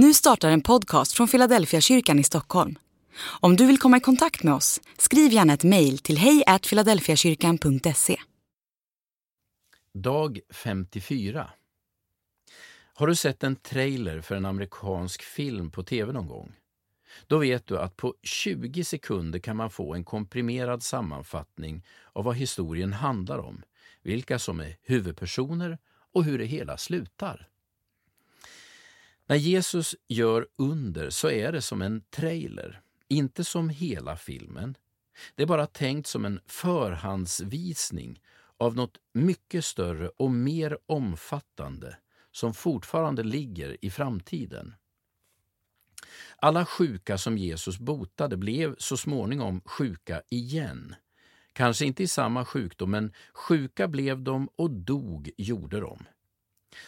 Nu startar en podcast från Philadelphia kyrkan i Stockholm. Om du vill komma i kontakt med oss, skriv gärna ett mejl till hejfiladelfiakyrkan.se. Dag 54. Har du sett en trailer för en amerikansk film på tv någon gång? Då vet du att på 20 sekunder kan man få en komprimerad sammanfattning av vad historien handlar om, vilka som är huvudpersoner och hur det hela slutar. När Jesus gör under så är det som en trailer, inte som hela filmen. Det är bara tänkt som en förhandsvisning av något mycket större och mer omfattande som fortfarande ligger i framtiden. Alla sjuka som Jesus botade blev så småningom sjuka igen. Kanske inte i samma sjukdom, men sjuka blev de och dog gjorde de.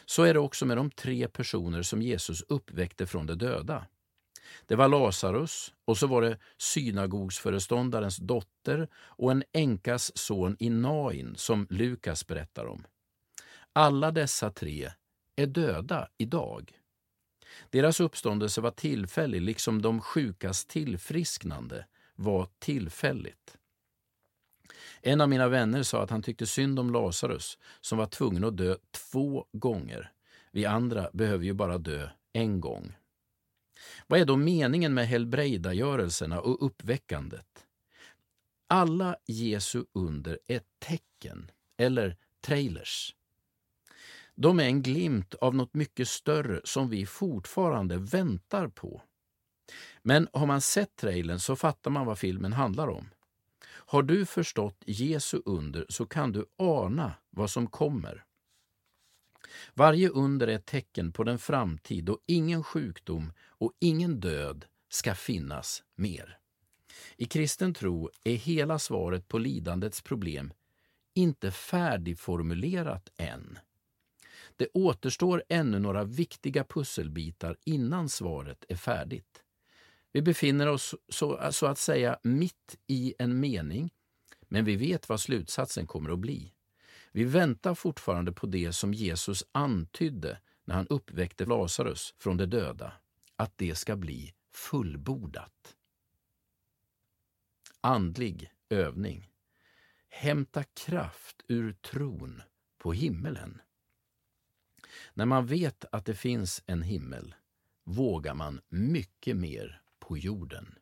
Så är det också med de tre personer som Jesus uppväckte från de döda. Det var Lazarus och så var det synagogsföreståndarens dotter och en änkas son i Nain som Lukas berättar om. Alla dessa tre är döda idag. Deras uppståndelse var tillfällig, liksom de sjukas tillfrisknande var tillfälligt. En av mina vänner sa att han tyckte synd om Lazarus som var tvungen att dö två gånger. Vi andra behöver ju bara dö en gång. Vad är då meningen med helbrägdagörelserna och uppväckandet? Alla Jesu under är tecken, eller trailers. De är en glimt av något mycket större som vi fortfarande väntar på. Men har man sett trailern så fattar man vad filmen handlar om. Har du förstått Jesu under så kan du ana vad som kommer. Varje under är ett tecken på den framtid då ingen sjukdom och ingen död ska finnas mer. I kristen tro är hela svaret på lidandets problem inte färdigformulerat än. Det återstår ännu några viktiga pusselbitar innan svaret är färdigt. Vi befinner oss så, så, att säga mitt i en mening, men vi vet vad slutsatsen kommer att bli. Vi väntar fortfarande på det som Jesus antydde när han uppväckte Lazarus från de döda, att det ska bli fullbordat. Andlig övning. Hämta kraft ur tron på himmelen. När man vet att det finns en himmel vågar man mycket mer på jorden.